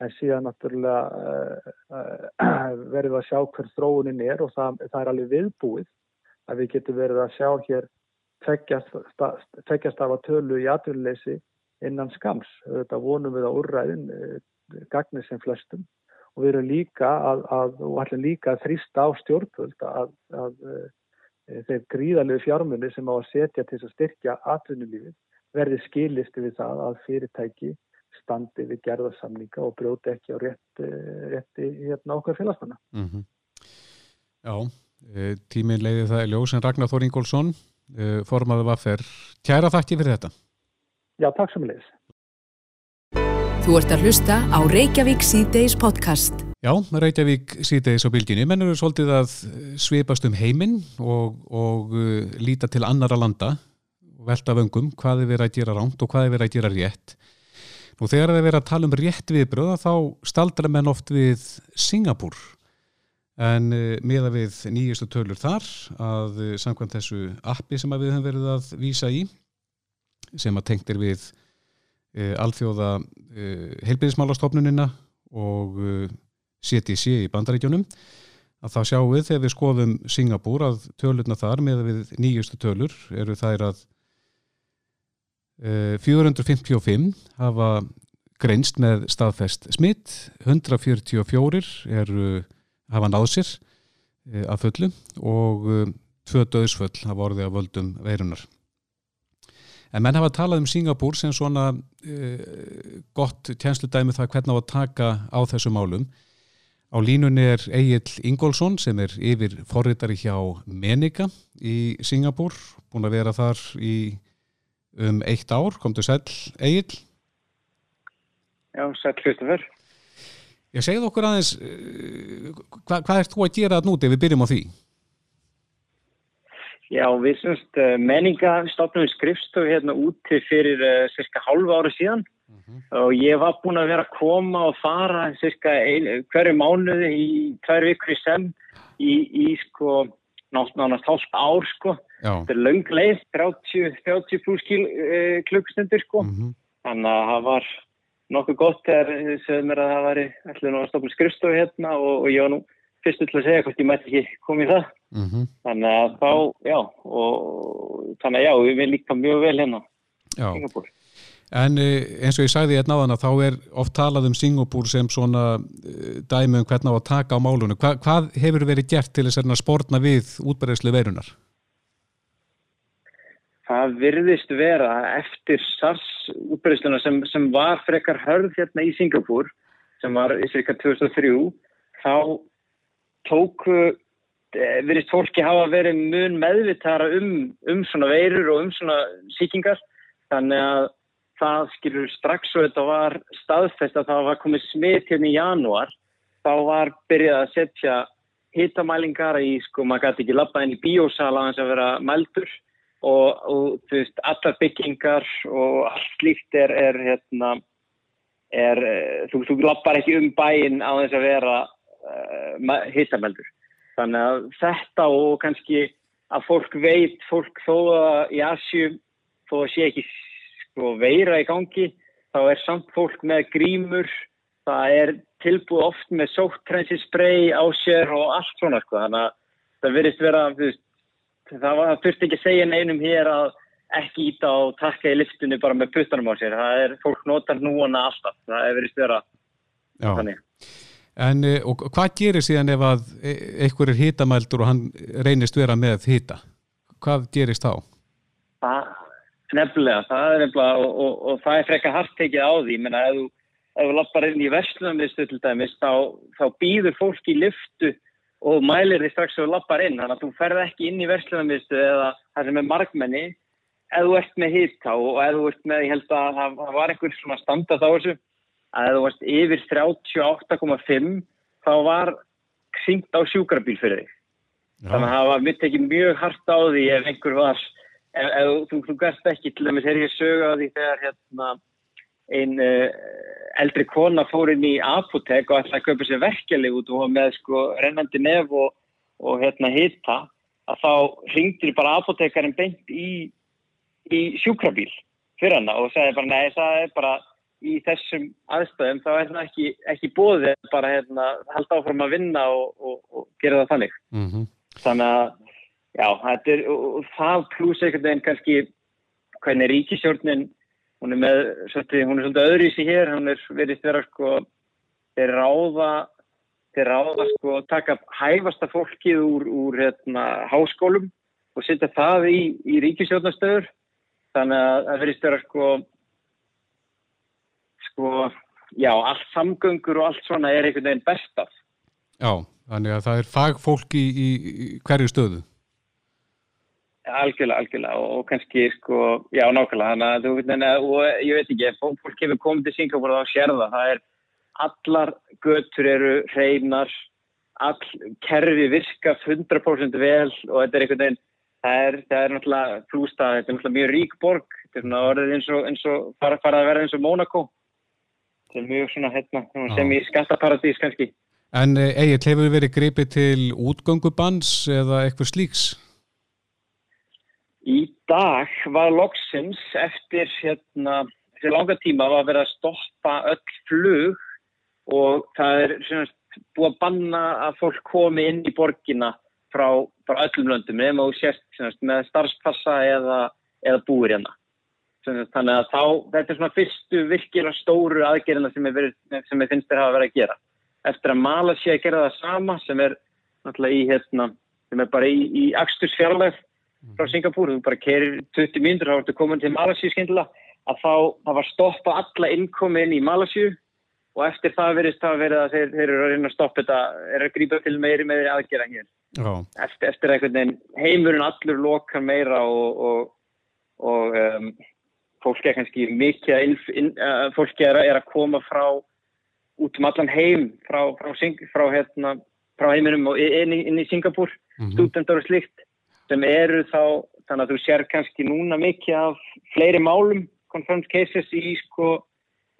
En síðan náttúrulega verðum við að sjá hver þróunin er og það, það er alveg viðbúið að við getum verið að sjá hér tveggjast af að tölu í atvinnuleysi innan skams. Þetta vonum við á úrræðin, eh, gagnir sem flestum og við erum líka að, að, líka að þrýsta á stjórnvöld að, að e, þeir gríðalegu fjármunni sem á að setja til að styrkja atvinnulífið verði skilisti við það að fyrirtæki standi við gerðarsamlinga og brjóti ekki á rétti, rétti hérna okkar félagsmanna. Mm -hmm. Já, Eh, tímin leiði það í ljós en Ragnar Þór Ingólfsson eh, formaði vaffer. Kæra þakki fyrir þetta. Já, takk sem leiðis. Þú ert að hlusta á Reykjavík C-Days podcast. Já, Reykjavík C-Days á bylginni. Mennur eru svolítið að svipast um heiminn og, og uh, líta til annara landa og velta vöngum hvað er verið að gera ránt og hvað er verið að gera rétt. Nú þegar það er verið að tala um rétt viðbröða þá staldra menn oft við Singapúr en uh, miða við nýjustu tölur þar að uh, samkvæmt þessu appi sem við höfum verið að vísa í sem að tengtir við uh, alþjóða heilbyrðismálastofnunina og CTC í bandaríkjónum að þá sjáum við þegar við skoðum Singapúr að tölurna þar með við nýjustu tölur eru þær að 455 hafa greinst með staðfest smitt 144 eru hafa náð sér e, að fullu og e, tvö döðsföll hafa orðið að völdum veirunar. En menn hafa talað um Singapúr sem svona e, gott tjensludæmi það hvernig á að taka á þessu málum. Á línunni er Egil Ingólfsson sem er yfir forritari hjá Menika í Singapúr, búin að vera þar í um eitt ár. Komdu sæl, Egil? Já, sæl Kristoffer. Ég segið okkur aðeins, uh, hva, hvað ert þú að gera núti við byrjum á því? Já, við semst uh, menninga stopnum við skrifstofu hérna úti fyrir uh, cirka hálfa ára síðan uh mhm. -huh. og ég var búin að vera að koma og fara cirka ein, hverju mánuði í tvær vikur í sem í, í sko náttúrulega hálf ár sko. Já. Þetta er löng leið, 30, 30 pluss klukkstundir sko. -huh. Mhm. Þannig að það var nokkuð gott þegar þið sögðu mér að það væri allir nú að stopna skrifstofu hérna og, og ég var nú fyrstu til að segja hvort ég mætti ekki komið það. Mm -hmm. þannig að þá, já og þannig að já, við líka mjög vel hérna. Singapúr En eh, eins og ég sagði hérna á þann að þá er oft talað um Singapúr sem svona eh, dæmi um hvernig á að taka á málunum Hva, hvað hefur verið gert til þess að spórna við útbæðislu veirunar? Það virðist vera eftir SARS útbreysluna sem, sem var frekar hörð hérna í Singapúr sem var í cirka 2003 þá tóku eh, virðist fólki hafa verið mun meðvitara um, um svona veirur og um svona síkingar þannig að það skilur strax og þetta var staðfest að það var komið smitt hérna í janúar. Þá var byrjað að setja hitamælingar í sko maður gæti ekki lappa inn í bíósala að vera meldur og, og þú veist, allar byggingar og allt slíkt er, er hérna, er, eh, þú, þú lappar ekki um bæin á þess að vera uh, hittameldur. Þannig að þetta og kannski að fólk veit, fólk þó að í Asju þó að sé ekki sko, veira í gangi þá er samt fólk með grímur það er tilbúið oft með sóttrensinsprey á sér og allt svona sko þannig að það verðist vera veist, það, var, það þurfti ekki að segja neinum hér að ekki íta og takka í liftunni bara með puttanum á sér það er fólk notar núana alltaf það er verið vera Já. þannig En eh, og hvað gerir síðan ef að e, einhver er hitamældur og hann reynist vera með hita? Hvað gerist þá? Það, nefnilega, það er nefnilega og, og, og það er frekka hartekið á því menna ef þú, þú lappar inn í verslunarmiðstu til dæmis þá, þá býður fólk í liftu og mælir því strax þú lappar inn þannig að þú ferð ekki inn í verslunarmiðstu eða það sem er markmenni ef þú ert með hita og ef þú ert með, ég held að það, var einhver svona standað á þessu að ef þú varst yfir 38,5 þá var syngt á sjúkrabíl fyrir þig. Já. Þannig að það var mitt ekki mjög hart á því ef einhver var, ef, ef þú, þú gæst ekki til dæmis, er ég sögða því þegar hérna einn uh, eldri kona fór inn í apotek og ætlaði að köpa sér verkefli út og með sko rennandi nef og, og hérna hitta að þá ringdir bara apotekarinn beint í, í sjúkrabíl fyrir hana og sagði bara nei það er bara í þessum aðstæðum þá er það ekki, ekki bóðið bara hérna, halda áfram að vinna og, og, og gera það þannig. Mm -hmm. Þannig að já, er, og, það pluss einhvern veginn kannski hvernig ríkisjórnin hún er með, svolítið, hún er svolítið öðru í sig hér, hún er verið þeirra sko, þeir ráða þeir ráða sko að taka hæfasta fólkið úr, úr hérna, háskólum og setja það í, í ríkisjórnastöður þannig að það verið þeirra sko sko, já, allt samgöngur og allt svona er einhvern veginn bestað. Já, þannig að það er fagfólk í, í, í hverju stöðu? Algjörlega, algjörlega og, og kannski, sko, já, nákvæmlega, þannig að þú veit, og ég veit ekki, ef fólk hefur komið til Singapur þá sér það, það er allar götur eru hreinar, all kerfi virka 100% vel og þetta er einhvern veginn, það er, það er náttúrulega flústað, þetta er náttúrulega mjög rík borg, þetta er svona orðið eins og, eins og fara, fara að vera eins og Mónakó þetta er mjög svona hérna, sem í skattaparadís kannski. En eh, Egil, hefur verið greipið til útgöngubanns eða eitthvað slíks? Í dag var loksins eftir hérna, fyrir langa tíma var verið að stoppa öll flug og það er svona, búið að banna að fólk komi inn í borgina frá, frá öllum löndum nema og sérst svona, með starfspassa eða, eða búir hérna. Þannig að þá, þetta er svona fyrstu virkilega stóru aðgerina sem ég, verið, sem ég finnst þér hafa verið að gera. Eftir að Malasíu að gera það sama sem er í hérna, sem er bara í, í Axtursfjarlæg frá Singapúr, þú bara kerir 20 mínútur þá ertu komin til Malasíu skyndilega. Að þá, það var stoppa alla innkomi inn í Malasíu og eftir það verist það verið að þeir, þeir eru að reyna að stoppa þetta, er að grípa til meiri meiri aðgera hér. Eftir, eftir einhvern veginn heimurinn allur lokar meira og, og, og um, fólk er kannski mikið inn, uh, fólki er, er að koma frá út um allan heim frá, frá, frá, hérna, frá heiminum og inn, inn í Singapúr mm -hmm. stúdendar og slikt sem eru þá, þannig að þú sér kannski núna mikið af fleiri málum confirmed cases í, sko,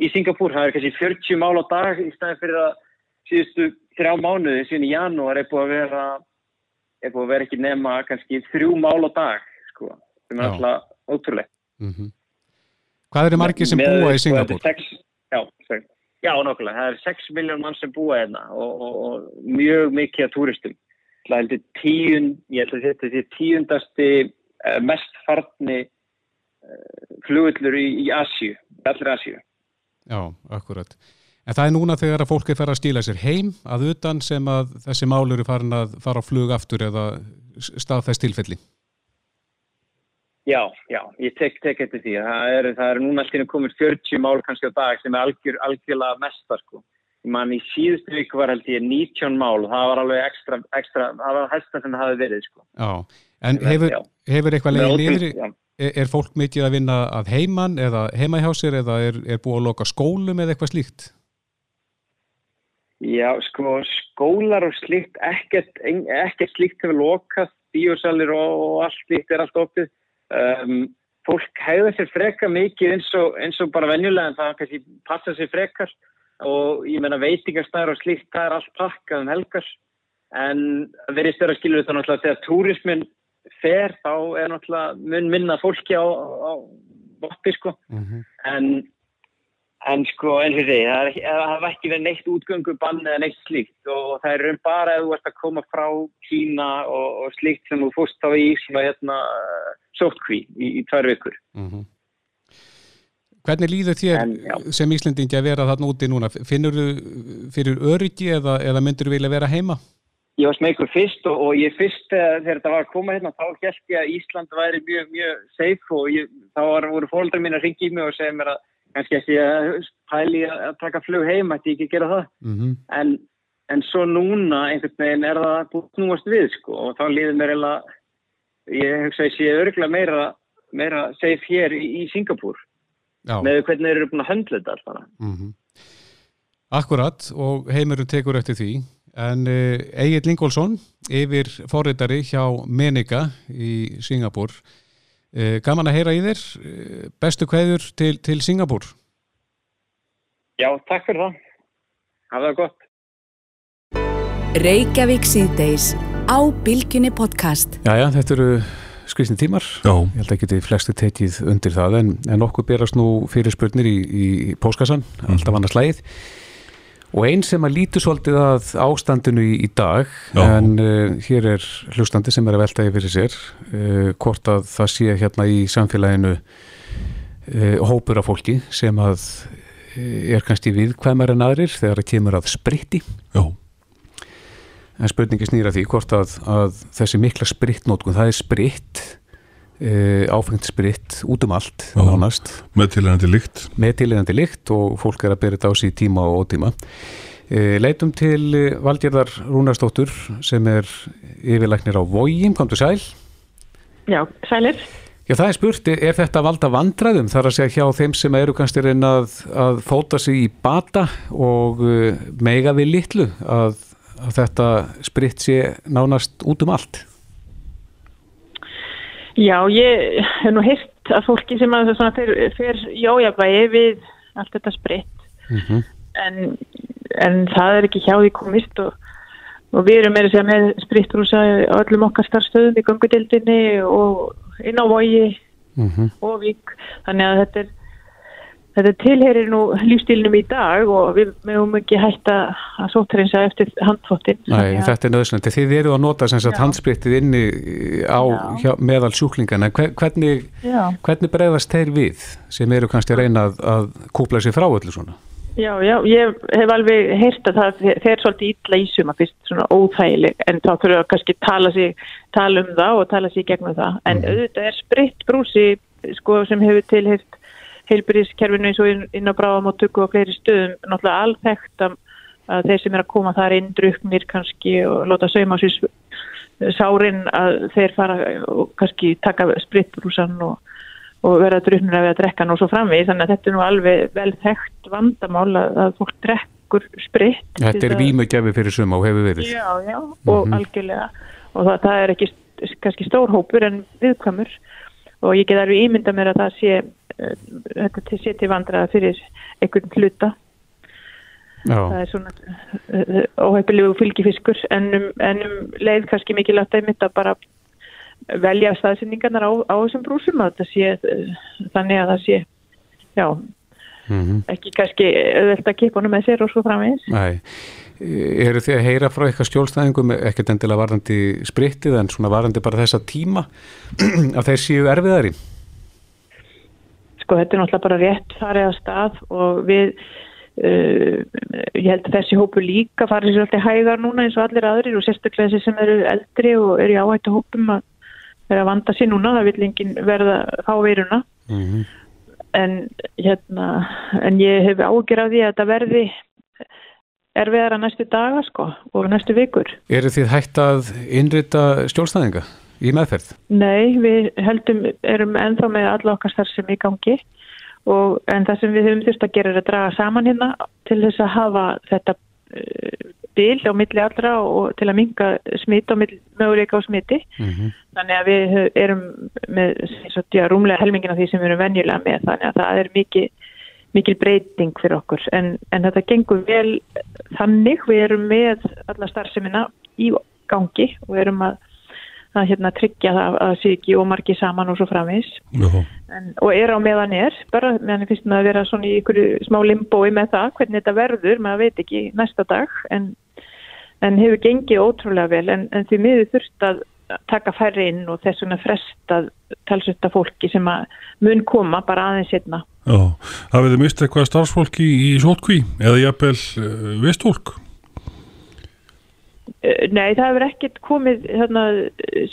í Singapúr, það er kannski 40 mál á dag í staði fyrir að síðustu þrjá mánuði síðan í janúar er búið að vera er búið að vera ekki nema kannski þrjú mál á dag sko, sem er alltaf ótrúlega mm -hmm. Hvað eru margir sem með, búa í sko, Singapúr? Já, já, nokkulega. Það er 6 miljón mann sem búa hérna og, og, og mjög mikið að túristum. Það heldur tíun, ég held að þetta er tíundasti uh, mest farni uh, flugullur í, í Asju, allir Asju. Já, akkurat. En það er núna þegar að fólk er farið að stíla sér heim að utan sem að þessi málur er farin að fara á flug aftur eða staðfæst tilfelli. Já, já, ég tek, tek eftir því. Það er, það er núna alltaf komið 40 mál kannski á dag sem er algjör, algjörlega mestar sko. Man í síðustu viku var held ég 19 mál. Og það var alveg ekstra, ekstra það var hægsta sem það hafi verið sko. Já, en hefur, hefur eitthvað leiðin yfir, er, er fólk mikið að vinna að heiman eða heima hjá sér eða er, er búið að loka skólum eða eitthvað slíkt? Já, sko, skólar og slíkt, ekkert, ekkert slíkt hefur lokast, bíosalir og, og allt slíkt er allt opið. Um, fólk hægða sér frekar mikið eins og, eins og bara venjulega en það kannski passa sér frekar og ég menna veitingarstæðar og slíkt það er allt pakkað um helgar en verið störa skilur þetta náttúrulega þegar túrismin fer þá er náttúrulega mun minna fólki á, á voppi sko Mhm. en, en sko eins og því það hafa ekki verið neitt útgöngubann eða neitt slíkt og það er raun bara ef þú ert að koma frá Kína og, og slíkt sem þú fórst þá í svona hérna sótkví í, í tvær vikur Mhm. Hvernig líður þér En, sem Íslendingi að vera þarna úti núna? Finnur þú fyrir öryggi eða, eða myndur þú vilja vera heima? Ég var smeykur fyrst og, og ég fyrst þegar, þegar þetta var að koma hérna þá held ég að Ísland væri mjög, mjög safe og ég, þá var, voru fólkdrar mín að ringa í mig og segja mér að kannski að pæli að að taka flug heim, ætti ég ekki að gera það. Mm -hmm. En, en svo núna einhvern veginn er það búið að snúast við sko og þá líður mér eiginlega, ég hugsa að ég sé örgulega meira, meira safe hér í, í Singapúr Já, með hvernig þeir eru búin að höndla þetta alltaf. mm akkurat og heimurinn tekur eftir því. En uh, Egil Ingólfsson, yfir forritari hjá Menika í Singapúr. Uh, gaman að heyra í þér. Uh, bestu kveður til, til Singapúr. Já, takk fyrir það. Hafa það gott. Reykjavík síðdeis á Bilginni podcast. Jæja, þetta eru skrisni tímar. Já, Ég held að geti flesti tekið undir það en, en okkur berast nú fyrir spurnir í, í póskassan, alltaf annars slæðið og einn sem að lítu svolítið að ástandinu í, í dag Já. en uh, hér er hlustandi sem er að velta yfir sér uh, hvort að það sé hérna í samfélaginu uh, hópur af fólki sem að er kannski viðkvæmar en aðrir þegar það kemur að spritti. Já, en spurningi snýra því hvort að, að þessi mikla sprittnótkun, það er spritt uh, áfengt spritt út um allt Já. nánast með tilhengandi líkt. með tileinandi líkt og fólk er að byrja þetta á sig í tíma og ótíma uh, leitum til uh, Valgerðar Rúnarsdóttur sem er yfirlæknir á Vógin, komdu sæl Já, sælir. Já, það er spurt, er þetta valda vandræðum þar að segja hjá þeim sem eru kannski að reyna að, að fóta sig í bata og uh, mega við litlu að, að þetta spritt sé nánast út um allt? Já, ég hef nú heyrt að fólki sem að svona fer, fer í ójafvægi við allt þetta spritt. Mm en, en það er ekki hjá því komist og, og við erum segja með sprittrúsa á öllum okkar starfstöðum í gangudildinni og inn á vogi -hmm. og vík þannig að þetta er þetta tilherir nú lífstílinum í dag og við mögum ekki hætta að sóttreinsa eftir handfóttin Nei, þetta er nöðsynandi. Þið eru að nota sem sagt Já. handsprittið inni á Já. hjá, meðal sjúklingana. Hver- Hvernig, hvernig bregðast þeir við sem eru kannski að reyna að, að kúpla sér frá öllu svona? Já, já, ég hef alveg heyrt að það fer svolítið illa í suma fyrst svona óþægileg en þá þurfa að kannski tala, sig, tala um það og tala sig gegnum það en Mhm. auðvitað er spritt brúsi sko, sem hefur tilheyrt heilbyrðiskerfinu eins og inn, á bráðamóttöku og fleiri stöðum náttúrulega alþekkt að, þeir sem er að koma þar inn druknir kannski og láta sauma sér sárin að þeir fara og kannski taka spritbrúsan og og verða druknir að við að drekka nú svo framvið þannig að þetta er nú alveg vel þekkt vandamál að, að fólk drekkur spritt Þetta er vímugjafi fyrir suma og hefur verið. Já, já, og Mhm. algjörlega og það, það er ekki kannski stór hópur en viðkvæmur og ég get alveg ímynda mér að það sé þetta til sé til vandraða fyrir einhvern hluta. Það Já, er svona uh, óheipilegu fylgifiskur. En um, en um leið kannski mikilvægt að mynda bara velja staðsynningarnar á, á þessum brúsum að sé uh, þannig að það sé já, mm ekki kannski auðvelt að kipa honum með sér og svo framvegis. Nei. Eru þið að heyra frá eitthvað skjólstæðingum, ekkert endilega varandi sprittið en svona varandi bara þessa tíma að þeir séu erfiðari? Sko þetta er náttúrulega bara rétt farið á stað og við uh, ég held að þessi hópu líka farið sér alltaf hægar núna eins og allir aðrir og sérstaklega þessi sem eru eldri og eru í áhættu hópum að vera að vanda sér núna, það vil enginn verða á veiruna. Mm en hérna en ég hef ágjör af því að þetta verði erfiðara næstu daga sko og næstu vikur. Eru þið hægt að innrita skjólstæðinga í meðferð? Nei, við heldum, erum ennþá með alla okkar starfsem í gangi og en það sem við höfum þurft að gera er að draga saman hérna til þess að hafa þetta uh, bil á milli allra og til að minga smitt milli, möguleika á smiti. Mm Þannig að við erum með já, rúmlega helmingin af því sem við erum venjulega með þannig að það er mikið mikil breyting fyrir okkur en, en þetta gengur vel þannig við erum með alla starfsemina í gangi og erum að, að hérna tryggja það að sé ekki ómargi saman og svo framins og er á meðan er bara meðan finnst maður að vera svona í ykkur smá limbói með það hvernig þetta verður, maður veit ekki næsta dag en, en hefur gengið ótrúlega vel en, en því miður þurft að taka færri inn og þess vegna frestað talsvölda fólki sem að mun koma bara aðeins hérna. já. Hafið þið mist eitthvað starfsfólk í, sótkví eða jafnvel uh, vistfólk? Eh, Nei, það hefur ekkert komið þarna,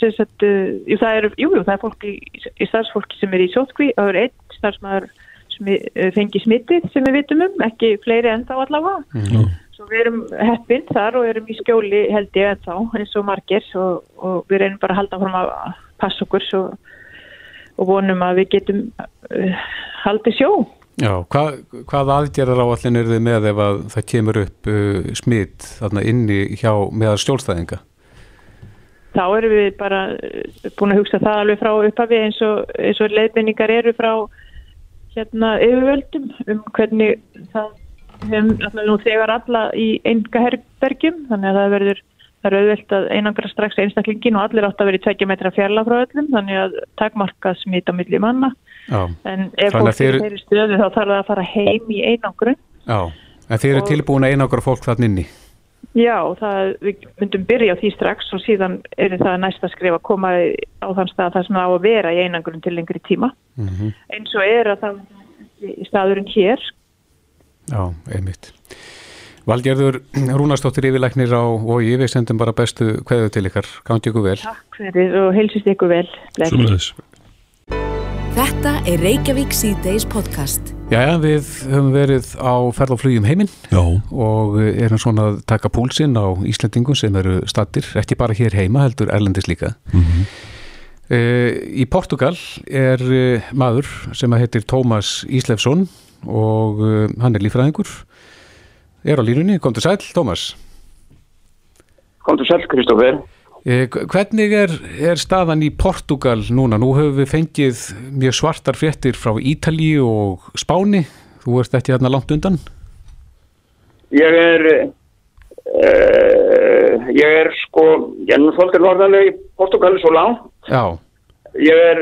sem sagt, uh, jú, það er, jú, jú, það er fólki, í starfsfólki sem er í sótkví, það er einn starfsmæður sem fengi smittið sem við vitum um, ekki fleiri en þá allavega. Já. Svo við erum heppin þar og erum í skjóli held ég en þá eins og margir og, og við reynum bara að halda fram að passa okkur svo, og vonum að við getum uh, haldið sjó. Já, hvað, hvað aðgerðar áallin er þið með ef að það kemur upp uh, smitt inni hjá meðal stjórnstæðinga? Þá erum við bara uh, búin að hugsa það alveg frá upphafi eins og, eins og leiðbendingar eru frá hérna yfirvöldum um hvernig það hefum nú þegar alla í enga herbergjum þannig að það verður það er auðvelt að einangra strax einstaklingin og allir átt að vera í tveggja metra fjalla frá öllum þannig að takmarka smita milli manna Já, en ef Þannig fólk þeir- er þeirri stöðu þá þarf það að fara heim í einangrun já, en þið eru Og- tilbúin að einangra fólk inni? Já, það, við myndum byrja á því strax og síðan er það næsta skrif að koma á þann stað þar sem það á að vera í einangrun til lengri tíma Mm eins og er að það í staðurinn hér Já, einmitt. Valgerður Rúnarsdóttir yfirlæknir á Vogi, við sendum bara bestu kveðu til ykkar, gangi ykkur vel. Takk fyrir og heilsist ykkur vel Bless. Sumulegis. Þetta er Reykjavík C-Days podcast. Jæja, við höfum verið á ferð og flugum heiminn Já, og erum svona að taka púlsinn á Íslendingum sem eru stattir, ekki bara hér heima, heldur erlendis líka. Mhm. Uh, í Portugal er uh, maður sem að heitir Tómas Íslefsson og uh, hann er lífræðingur. Er á línunni, kom til sæl, Tómas. Komdu sæl, Kristófer. Eh, Hvernig er, er staðan í Portugal núna? Nú höfum við fengið mjög svartar fréttir frá Ítalíu og Spáni. Þú ert ekki þarna langt undan? Ég er, uh, ég er sko, ég er nú svolítið norðanlega í Portugali svo langt. Já, Ég er,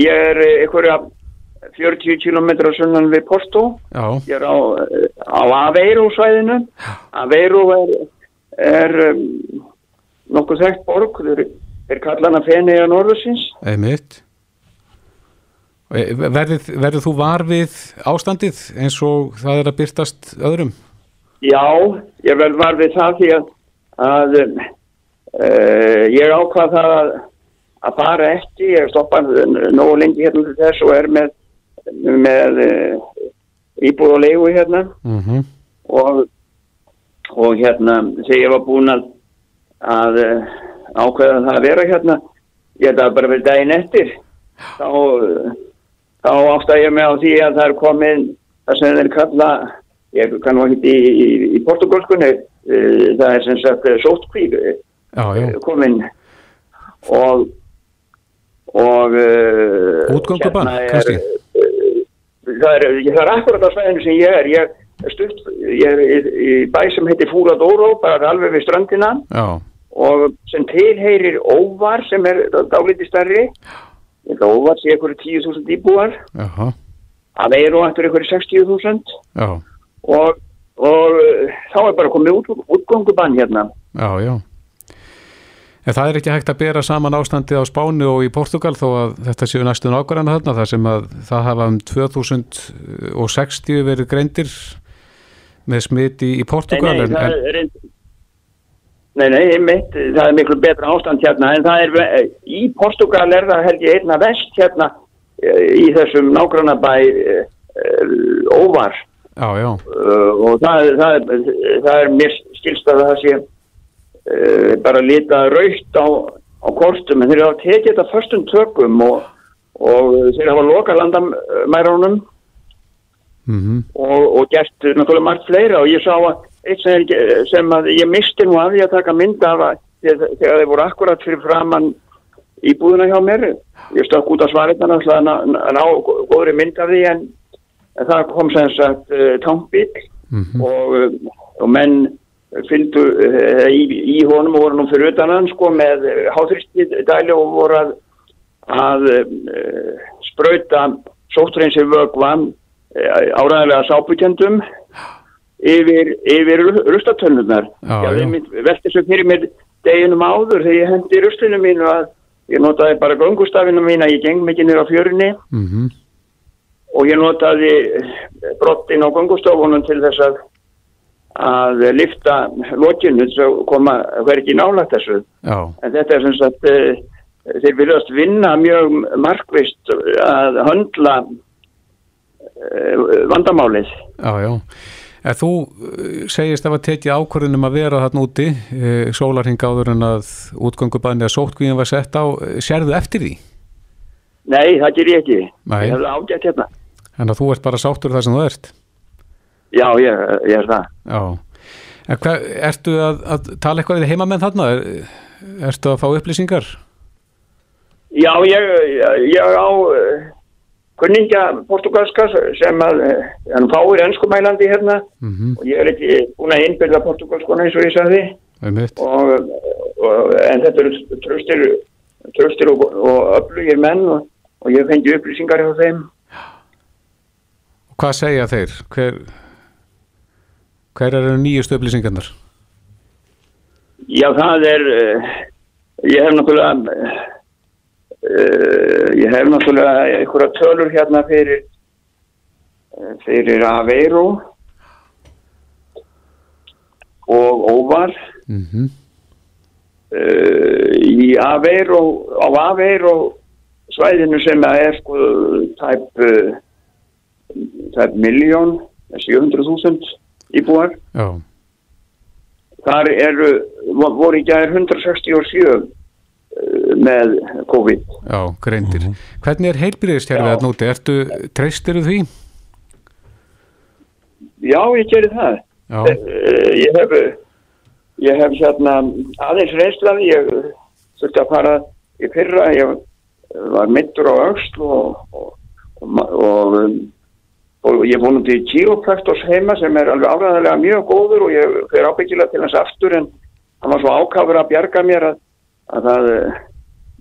ég er einhverja 40 km sunnan við Porto. já, Ég er á, á Aveiro svæðinu. Aveiro er, er um, nokkuð þekkt borg. Þeir, þeir kalla hana Fenei á norðursins. einmitt. Eh, Verðið, verðið þú var við ástandið eins og það er að byrtast öðrum? Já, ég vel var við það því að, að uh, ég ákvað það að, að fara ekki, ég stoppa nógu lengi hérna til þess og er með, með uh, íbúð og leigu hérna Mm -hmm. og, og hérna þegar ég var búin að, að uh, ákveða það að vera hérna, ég held að bara verið daginn eftir, þá, þá ástæði ég mig á því að það er komið það sem þeir kalla ég kann nú ekki í, í, í portugalskunni uh, það er sem sagt sótkvík Já, já, komin. Og og uh, Útgöngubann, hérna kannski? það er, það er akkurat á svæðinu sem ég er. Ég er stutt, ég er í, í bæ sem heitir Fúradóró, bara alveg við strandina já, og sem tilheyrir Óvar sem er dálítið að Óvar sé einhverju 10.000 íbúar. Að Eiro eftir einhverju 60.000 já, og, og uh, þá er bara komið út, útgöngubann hérna. Já, já. En það er ekki hægt að bera saman ástandið á Spáni og í Portugal þó að þetta séu næstu nákvæmna þarna þar sem að það hafa um 2060 verið greindir með smiti í Portugal nei, nei, en, það er reynd- nei, nei, einmitt, það er miklu betra ástand hérna en það er, í Portugal er það held ég einna vest hérna eh, í þessum nágrannabæ uh, Óvar. Já, já, og það, það, er- það er mér skilst að það sé bara lita raukt á, á kortum en þeir hafa tekið þetta förstum tökum og, og þeir hafa loka landamærunum. Mhm, og, og gert náttúrulega margt fleira og ég sá að eitt sem, sem að ég misti nú að að taka mynd af að þegar þeir voru akkurat fyrir framann í búðuna hjá mér. Ég stökk út svarirna náttúrulega að ná, góðri mynd af því en, en það kom sem sagt uh, tankbíl mhm, og, uh, og menn fylgdu uh, í, í honum og voru nú fyrir utan hann sko með háþristidæli og voru að, að uh, sprauta sóttreinsir vögva uh, áræðilega sápukendum yfir, yfir rustatönnurnar. Velti svo fyrir mér deginum áður þegar ég hendi rustinu mínu að ég notaði bara göngustafinu mín að ég geng mikið nýra á fjörunni. Mm og ég notaði brottin á gangustofunum til þess að að lifta lokinu þess að koma hvergi nálægt þessu. Já, en þetta er sem sagt eh, þeir viljast vinna mjög markvist að höndla eh, vandamálið. Já, já. En þú eh, segist að var tekið ákvörðunum að vera þarna úti, e, sólarhing áður en að útgöngubanni að sótkvíðin var sett á, sérðu eftir því? Nei, það ger ég ekki Nei. ég hefði ágætt hérna En að þú ert bara sáttur þar sem þú ert? Já, ég, ég er það Já. En hva, ertu að, að tala eitthvað við heimamenn þarna? Er, ertu að fá upplýsingar? Já, ég, ég, ég á kunningja portugalska sem að uh, hann fáir ennskumælandi hérna Mm og ég er ekki búin að innbyrða portugalskona eins og ég sagði -hmm. og, og, en þetta eru tröstir, tröstir og, og öflugir menn og, og ég fengi upplýsingar hjá þeim Hvað segja þeir? Hver, hver eru nýjustu upplýsingarnar? Já, það er uh, ég hef náttúrulega uh, ég hef náttúrulega einhverja tölur hérna fyrir uh, fyrir Aveiro og Óvar. Mm -hmm. uh, í Aveiro á Aveiro svæðinu sem er sko tæp tæp miljón 700.000 íbúar. Já, þar eru vo- voru í gæðir 167 uh, með COVID. Já, greindir. Hvernig er heilbyrðiskerfið að núti? Ertu, treystiru því? já ég gerir það. Já, uh, ég hef ég hef hérna aðeins reynslaði ég þurfti að fara í fyrra. Ég var mittur á öxl og og, og, um, og ég vonum til kíropraktors heima sem er alveg áræðilega mjög góður og ég fer ábyggilega til hans aftur en hann var svo ákafur að bjarga mér að, að það eh,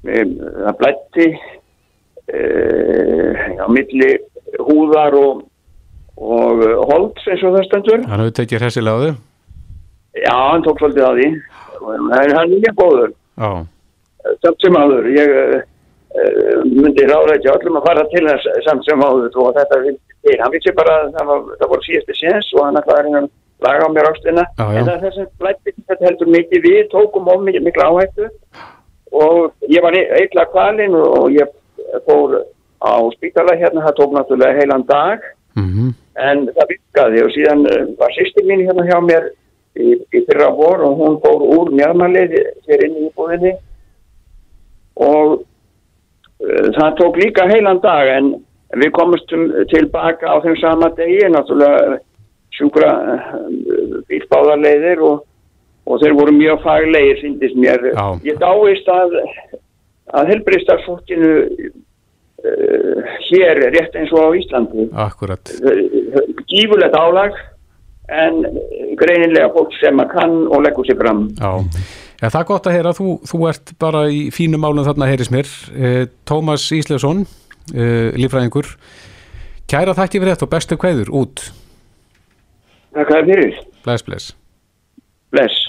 það blætti e, á milli húðar og og uh, holds eins og það stendur hann hefur tekið hressilega á þau? Já, hann tók svolítið á því. En hann er mjög góður. Já, Samt sem áður. Ég uh, myndi ráða ekki öllum að fara til þess samt sem áður og þetta vildi til. Hann vissi bara að það, það voru síðasti séns og hann ætlaði að laga á mér ástina. Já. En þess að blætti þetta heldur mikið við, tókum of mikið miklu áhættu og ég var eitthvað kvalinn og ég fór á spítala hérna, það tók náttúrulega heilan dag. Mm en það virkaði og síðan uh, var sýstir mín hérna hjá mér í, í fyrra vor og hún fór úr mjörmalið hér inn í íbúðinni. Og uh, það tók líka heilan dag en við komumstum tilbaka á þeim sama degi náttúrulega sjúkra uh, bílbáðarleiðir og, og þeir voru mjög faglegir síndist mér. Já. Ég dáist að, að helbriðstarfsfólkinu uh, hér rétt eins og á Íslandi akkurat. gífulegt álag en greinilega fólk sem að kann og leggur sér fram. Já, ja, það er gott að heyra, þú, þú ert bara í fínum málum þarna heyris mér. Eh, Tómas Íslefsson, eh, lífræðingur, kæra þakki fyrir þetta og bestu kveður út. Takk að fyrir. Bless, bless. Bless.